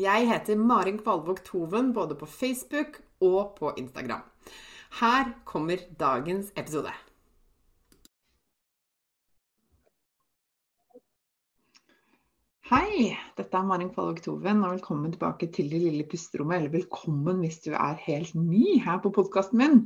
Jeg heter Marin Kvalvåg Toven både på Facebook og på Instagram. Her kommer dagens episode. Hei, dette er Marin Kvalvåg Toven, og velkommen tilbake til Det lille pusterommet. Eller velkommen hvis du er helt ny her på podkasten min.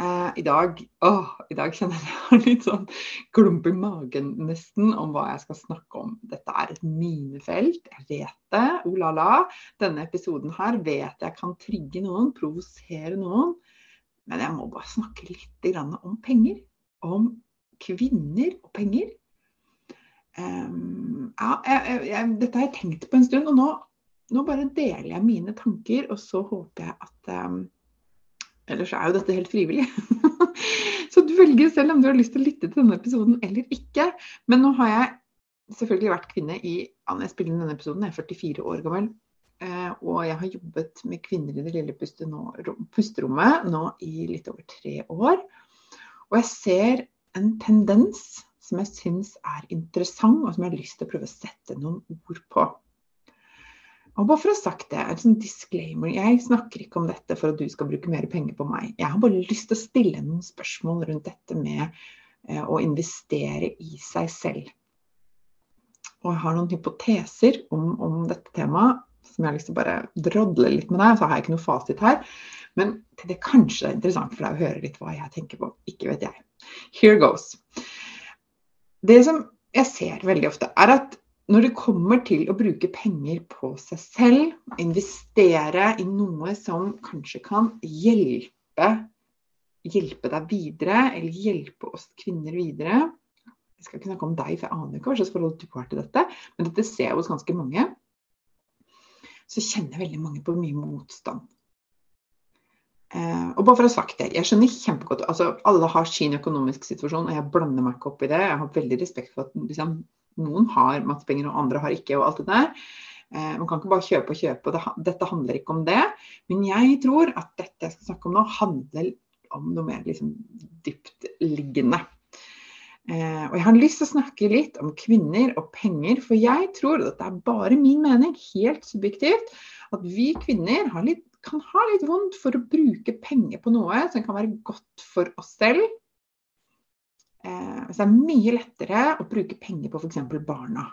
Eh, I dag, åh, I dag kjenner jeg litt sånn klump i magen nesten om hva jeg skal snakke om. Dette er et minefelt, jeg vet det. Oh la la. Denne episoden her vet jeg kan trigge noen, provosere noen. Men jeg må bare snakke litt om penger. Om kvinner og penger. Um, ja, jeg, jeg, dette har jeg tenkt på en stund, og nå, nå, bare deler jeg mine tanker. Og så håper jeg at um, Ellers er jo dette helt frivillig. så du velger selv om du har lyst til å lytte til denne episoden eller ikke. Men nå har jeg selvfølgelig vært kvinne i jeg spiller inn denne episoden, jeg er 44 år gammel. Eh, og jeg har jobbet med kvinner i det lille pusterommet nå i litt over tre år. Og jeg ser en tendens som jeg syns er interessant, og som jeg har lyst til å prøve å sette noen ord på. Og bare for å ha sagt det, en sånn disclaimer. Jeg snakker ikke om dette for at du skal bruke mer penger på meg. Jeg har bare lyst til å stille noen spørsmål rundt dette med eh, å investere i seg selv. Og jeg har noen hypoteser om, om, dette temaet som jeg har lyst til å bare drodle litt med deg. Så har jeg ikke noe fasit her. Men det kanskje er interessant for deg å høre litt hva jeg tenker på. Ikke vet jeg. Here goes. Det som jeg ser veldig ofte, er at når det kommer til å bruke penger på seg selv, investere i noe som kanskje kan hjelpe, hjelpe deg videre, eller hjelpe oss kvinner videre Jeg skal ikke snakke om deg, for jeg aner ikke hva slags forhold du har til dette, men dette ser jeg hos ganske mange. Så kjenner veldig mange på mye motstand. Eh, og bare for å ha sagt det, jeg skjønner kjempegodt altså Alle har sin økonomiske situasjon, og jeg blander meg ikke opp i det. Jeg har veldig respekt for at liksom, noen har masse penger og andre har ikke, og alt det der. Eh, man kan ikke bare kjøpe og kjøpe, og dette handler ikke om det. Men jeg tror at dette jeg skal snakke om nå, handler om noe mer liksom, dyptliggende. Eh, og jeg har lyst til å snakke litt om kvinner og penger, for jeg tror, og dette er bare min mening, helt subjektivt, at vi kvinner litt, kan ha litt vondt for å bruke penger på noe som kan være godt for oss selv, så det er mye lettere å bruke penger på f.eks. barna.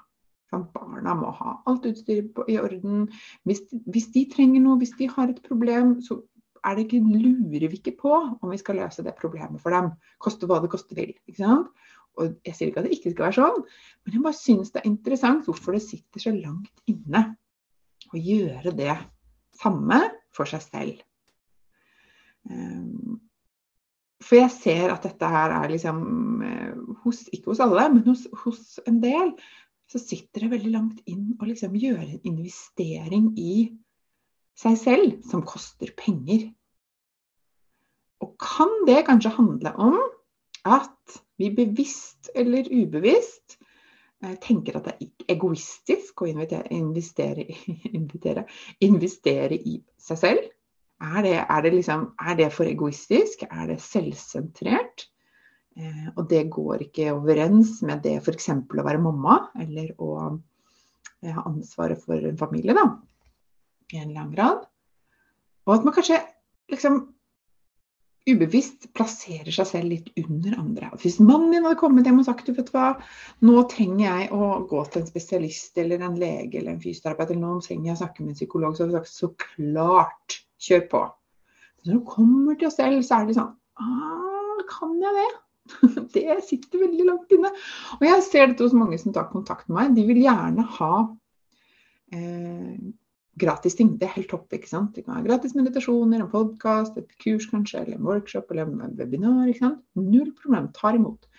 Barna må ha alt utstyret i orden. Hvis, hvis, de trenger noe, hvis de har et problem, så er det ikke, lurer vi ikke på om vi skal løse det problemet for dem. Koste hva det koste vil. ikke sant? Og Jeg sier ikke at det ikke skal være sånn, men jeg bare syns det er interessant hvorfor det sitter så langt inne å gjøre det samme for seg selv. Um, for jeg ser at dette her er liksom eh, hos, Ikke hos alle, men hos, hos, en del. Så sitter det veldig langt inn å liksom gjøre en investering i seg selv som koster penger. Og kan det kanskje handle om at vi bevisst eller ubevisst eh, tenker at det er egoistisk å investere, investere, investere i seg selv? Er det, er, det liksom, er det, for egoistisk? Er det selvsentrert? Eh, og det går ikke overens med det f.eks. å være mamma, eller å eh, ha ansvaret for en familie, da. i en eller annen grad. Og at man kanskje liksom ubevisst plasserer seg selv litt under andre. Hvis mannen min hadde kommet hjem og sagt du vet hva, nå trenger jeg å gå til en spesialist eller en lege eller en fysioterapeut, eller nå trenger jeg å snakke med en psykolog, så hadde jeg sagt så klart, kjør på. Men når du kommer til oss selv, så er det sånn ah, kan jeg det? Det sitter veldig langt inne. Og jeg ser dette hos mange som tar kontakt med meg. De vil gjerne ha eh, gratis ting. Det er helt topp. ikke sant? Det kan være gratis meditasjoner, en podkast, et kurs kanskje, eller en workshop eller en webinar. ikke sant? Null problem. Tar imot.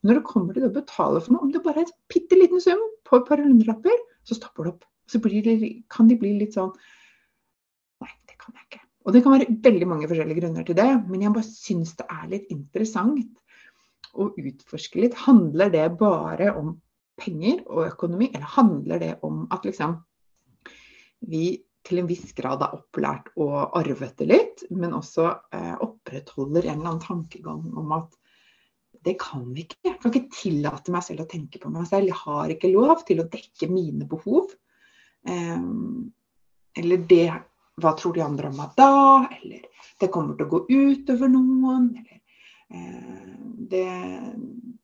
Men når det kommer til å betale for noe, om det bare er en bitte liten sum på et par hundrelapper, så stopper det opp. Så det, kan de bli litt sånn Nei, det kan jeg ikke. Og det kan være veldig mange forskjellige grunner til det, men jeg bare syns det er litt interessant å utforske litt. Handler det bare om penger og økonomi, eller handler det om at liksom vi til en viss grad er opplært og arvet det litt, men også eh, opprettholder en eller annen tankegang om at det kan vi ikke. Jeg kan ikke tillate meg selv å tenke på meg selv. Jeg har ikke lov til å dekke mine behov. Eh, eller det Hva tror de andre om meg da? Eller det kommer til å gå utover noen. Eller det,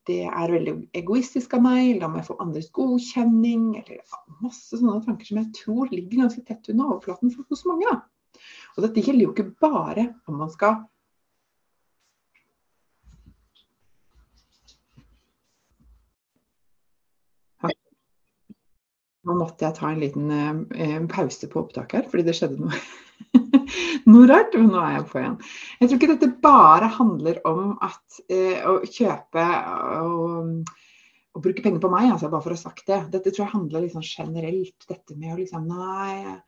det er veldig egoistisk av meg, om jeg får andres godkjenning, eller masse sånne tanker som jeg tror ligger ganske tett under overflaten for hos mange. Da. Og dette gjelder jo ikke bare om man skal Nå måtte jeg ta en liten eh, pause på opptaket her, fordi det skjedde noe noe rart, men nå er jeg på igjen. Jeg tror ikke dette bare handler om at, eh, å kjøpe og, og, bruke penger på meg, altså, bare for å ha sagt det. Dette tror jeg handler liksom generelt. Dette med å liksom Nei,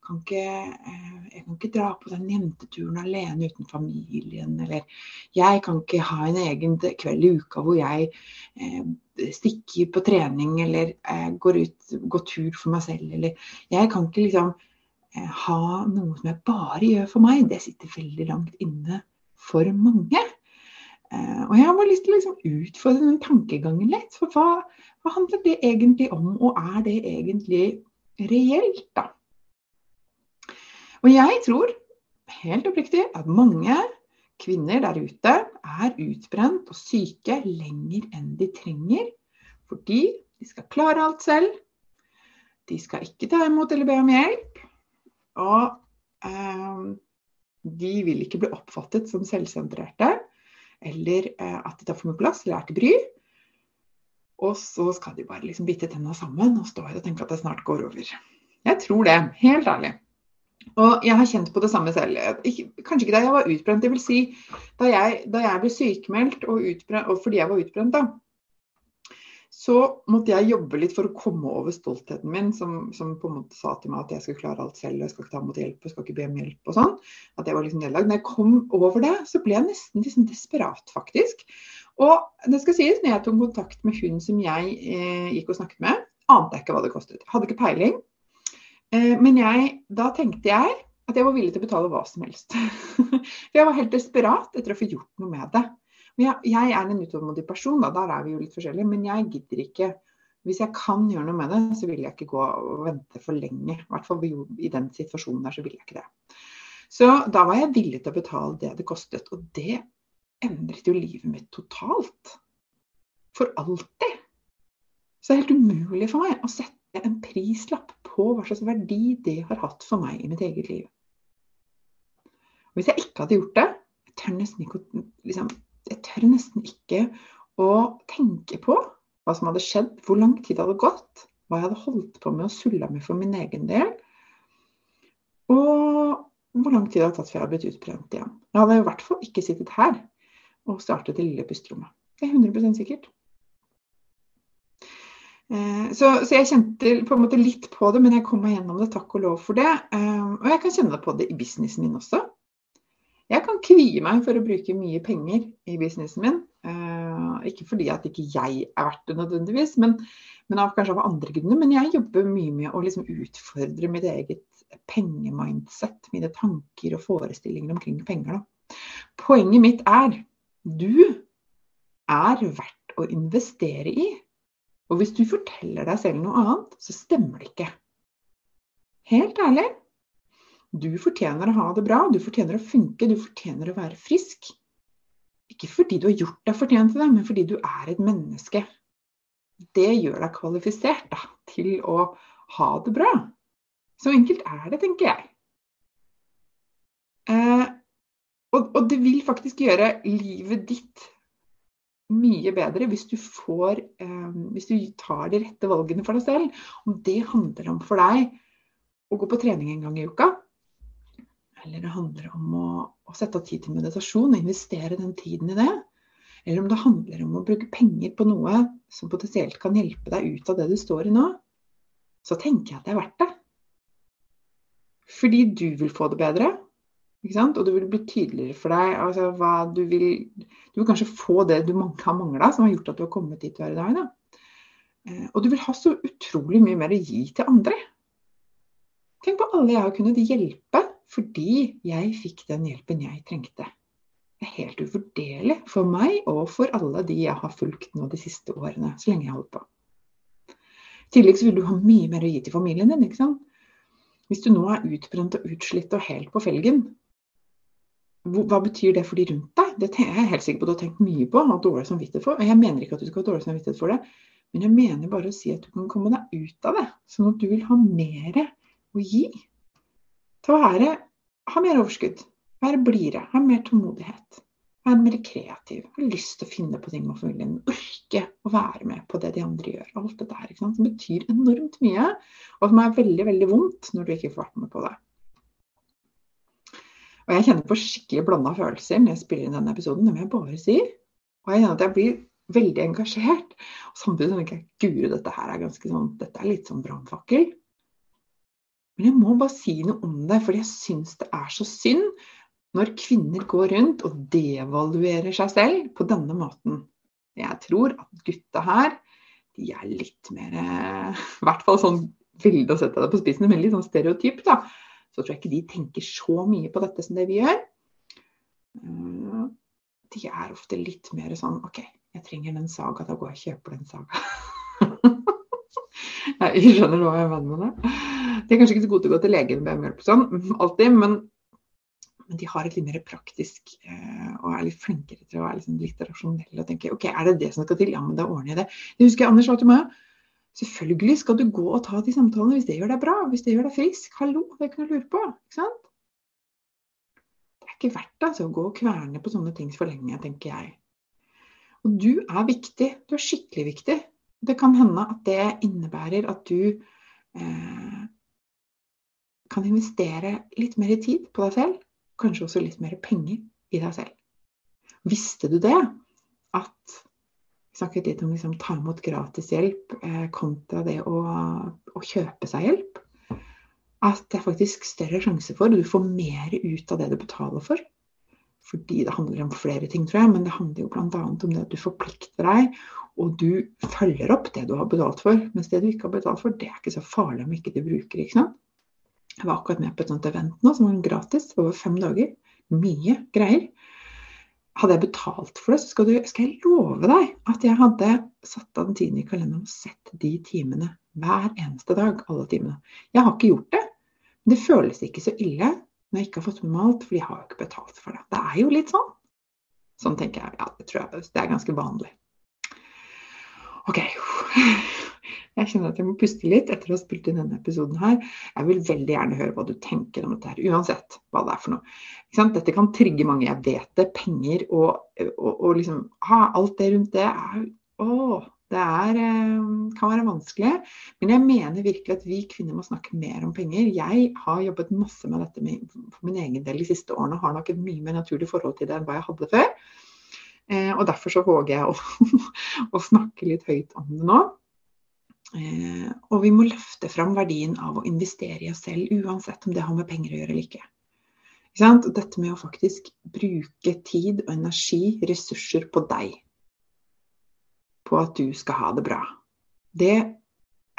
jeg kan, ikke, eh, jeg kan ikke dra på den jenteturen alene uten familien. Eller jeg kan ikke ha en egen kveld i uka hvor jeg eh, stikker på trening eller eh, går ut, går tur for meg selv. Eller jeg kan ikke liksom ha noe som jeg bare gjør for meg, det sitter veldig langt inne for mange. Eh, og jeg har bare lyst til å liksom utfordre den tankegangen litt. For hva, hva, handler det egentlig om, og er det egentlig reelt, da? Og jeg tror helt oppriktig at mange kvinner der ute er utbrent og syke lenger enn de trenger. Fordi de skal klare alt selv. De skal ikke ta imot eller be om hjelp. Og eh, de vil ikke bli oppfattet som selvsentrerte, eller eh, at de tar for mye plass eller er til bry. Og så skal de bare liksom bite tenna sammen og stå her og tenke at det snart går over. Jeg tror det, helt ærlig. Og jeg har kjent på det samme selv. Kanskje ikke da jeg var utbrent, det vil si da jeg, da jeg ble sykemeldt og, utbrent, og fordi jeg var utbrent, da, så måtte jeg jobbe litt for å komme over stoltheten min, som, som, på en måte sa til meg at jeg skal klare alt selv, jeg skal ikke ta imot hjelp, jeg skal ikke be om hjelp og sånn. At jeg var liksom nedlagt. Når jeg kom over det, så ble jeg nesten liksom desperat, faktisk. Og det skal sies, når jeg tok kontakt med hun som jeg eh, gikk og snakket med, ante jeg ikke hva det kostet. Hadde ikke peiling. Eh, men jeg, da tenkte jeg at jeg var villig til å betale hva som helst. For jeg var helt desperat etter å få gjort noe med det. Jeg, jeg er en utålmodig person, da, der er vi jo litt forskjellige, men jeg gidder ikke Hvis jeg kan gjøre noe med det, så vil jeg ikke gå og vente for lenge. I hvert fall i den situasjonen der, så vil jeg ikke det. Så da var jeg villig til å betale det det kostet. Og det endret jo livet mitt totalt. For alltid. Så det er helt umulig for meg å sette en prislapp på hva slags verdi det har hatt for meg i mitt eget liv. Og hvis jeg ikke hadde gjort det, jeg tør nesten ikke å liksom, jeg tør nesten ikke å tenke på hva som hadde skjedd, hvor lang tid det hadde gått, hva jeg hadde holdt på med å sulla med for min egen del. Og hvor lang tid det hadde tatt før jeg hadde blitt utbrent igjen. Jeg hadde i hvert fall ikke sittet her og startet det lille pusterommet. Det er 100 sikkert. Eh, så, så, jeg kjente på en måte litt på det, men jeg kom meg gjennom det, takk og lov for det. Eh, og jeg kan kjenne på det i businessen min også. Jeg kan kvie meg for å bruke mye penger i businessen min. Uh, ikke fordi at ikke jeg er verdt det nødvendigvis, men, men av, kanskje av andre grunner. Men jeg jobber mye med å liksom utfordre mitt eget pengemindset, mine tanker og forestillinger omkring penger. Da. Poenget mitt er du er verdt å investere i. Og hvis du forteller deg selv noe annet, så stemmer det ikke. Helt ærlig. Du fortjener å ha det bra, du fortjener å funke, du fortjener å være frisk. Ikke fordi du har gjort deg fortjent til det, men fordi du er et menneske. Det gjør deg kvalifisert da, til å ha det bra. Så enkelt er det, tenker jeg. Eh, og, og, det vil faktisk gjøre livet ditt mye bedre hvis du får eh, Hvis du tar de rette valgene for deg selv. Om det handler om for deg å gå på trening en gang i uka, eller det handler om å, å sette av tid til meditasjon og investere den tiden i det, eller om det handler om å bruke penger på noe som potensielt kan hjelpe deg ut av det du står i nå, så tenker jeg at det er verdt det. Fordi du vil få det bedre, og det vil bli tydeligere for deg altså, hva du vil Du vil kanskje få det du har mangla, som har gjort at du har kommet dit du er i dag. Da. Eh, og du vil ha så utrolig mye mer å gi til andre. Tenk på alle jeg har kunnet hjelpe fordi jeg fikk den hjelpen jeg trengte. Det er helt uvurderlig for meg og for alle de jeg har fulgt nå de siste årene, så lenge jeg har holdt på. I tillegg så vil du ha mye mer å gi til familien din. ikke sant? Hvis du nå er utbrent og utslitt og helt på felgen, hva betyr det for de rundt deg? Det er jeg helt sikker på du har tenkt mye på og har dårlig samvittighet for. Og jeg mener ikke at du skal ha dårlig samvittighet for det, men jeg mener bare å si at du kan komme deg ut av det. Sånn at du vil ha mer å gi. Å være, ha mer overskudd, være blidere, ha mer tålmodighet. Være mer kreativ, ha lyst til å finne på ting med familien. Orke å være med på det de andre gjør. Alt det der. Som betyr enormt mye, og som er veldig, veldig vondt når du ikke får vært med på det. Og jeg kjenner på skikkelig blanda følelser når jeg spiller inn denne episoden, det må jeg bare si. Og jeg kjenner at jeg blir veldig engasjert. Og samtidig tenker jeg guri, dette her er ganske sånn, dette er litt sånn brannfakkel. Men jeg må bare si noe om det, for jeg syns det er så synd når kvinner går rundt og devaluerer seg selv på denne måten. Jeg tror at gutta her, de er litt mer I hvert fall sånn veldig å sette deg på spissen, men litt sånn stereotyp, da så tror jeg ikke de tenker så mye på dette som det vi gjør. Eh, de er ofte litt mer sånn OK, jeg trenger den saga, da går jeg og kjøper den saga. jeg skjønner hva jeg mener med det. De er kanskje ikke så gode til å gå til legen med hjelp sånn, alltid, men, men, de har et litt mer praktisk eh, og er litt flinkere til å være liksom litt rasjonelle og tenke OK, er det det som skal til? Ja, men da ordner jeg det. Det husker jeg Anders sa til meg. Selvfølgelig skal du gå og ta de samtalene hvis det gjør deg bra, hvis det gjør deg frisk. Hallo, det kan du lure på. ikke sant? Det er ikke verdt altså, å gå og kverne på sånne ting for lenge, tenker jeg. Og du er viktig. Du er skikkelig viktig. Det kan hende at det innebærer at du eh, kan investere litt mer tid på deg selv. Kanskje også litt mer penger i deg selv. Visste du det? At Vi snakket litt om liksom, ta imot gratishjelp eh, kontra det å, å, kjøpe seg hjelp. At det er faktisk større sjanse for, du får mer ut av det du betaler for. Fordi det handler om flere ting, tror jeg, men det handler jo bl.a. om det at du forplikter deg, og du følger opp det du har betalt for. Mens det du ikke har betalt for, det er ikke så farlig om ikke du bruker ikke sant? Jeg var akkurat med på et sånt event nå som var gratis over fem dager. Mye greier. Hadde jeg betalt for det, så skal, du, skal, jeg love deg at jeg hadde satt av den tiden i kalenderen og sett de timene hver eneste dag. Alle timene. Jeg har ikke gjort det. Men det føles ikke så ille når jeg ikke har fått med meg alt, for jeg har jo ikke betalt for det. Det er jo litt sånn. Sånn tenker jeg. Ja, det tror jeg det er ganske vanlig. OK. Jeg kjenner at jeg må puste litt etter å ha spilt inn denne episoden her. Jeg vil veldig gjerne høre hva du tenker om dette her, uansett hva det er for noe. Dette kan trigge mange, jeg vet det. Penger og, og, og liksom ha, Alt det rundt det Å, det er, eh, kan være vanskelig. Men jeg mener virkelig at vi kvinner må snakke mer om penger. Jeg har jobbet masse med dette med, for min egen del de siste årene og har nok et mye mer naturlig forhold til det enn hva jeg hadde før. Eh, og derfor så våger jeg å, å snakke litt høyt om det nå. Eh, og vi må løfte fram verdien av å investere i oss selv, uansett om det har med penger å gjøre eller ikke. Dette med å faktisk bruke tid og energi, ressurser, på deg. På at du skal ha det bra. Det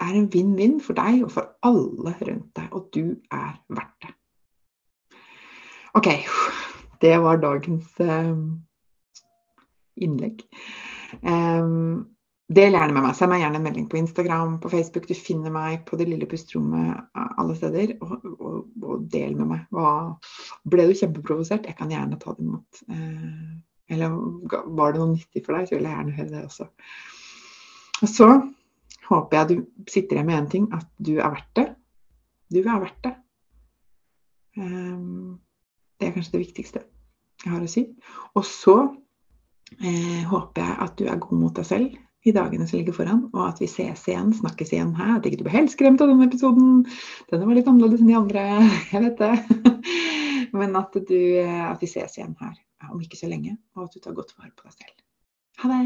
er en vinn-vinn for deg og for alle rundt deg, og du er verdt det. OK. Det var dagens um, innlegg. Um, del gjerne med meg. Send meg gjerne en melding på Instagram, på Facebook. Du finner meg på Det lille pusterommet alle steder. Og, og, og, del med meg. Hva, ble du kjempeprovosert? Jeg kan gjerne ta det imot. Eh, eller var det noe nyttig for deg, så vil jeg gjerne høre det også. Og så håper jeg du sitter igjen med én ting, at du er verdt det. Du er verdt det. Um, det er kanskje det viktigste jeg har å si. Og så eh, håper jeg at du er god mot deg selv i dagene som ligger foran, og at vi ses igjen, snakkes igjen her. At ikke du ble helt skremt av denne episoden. Denne var litt annerledes enn de andre, jeg vet det. Men at, du, eh, at vi ses igjen her om ikke så lenge, og at du tar godt vare på deg selv. Ha det!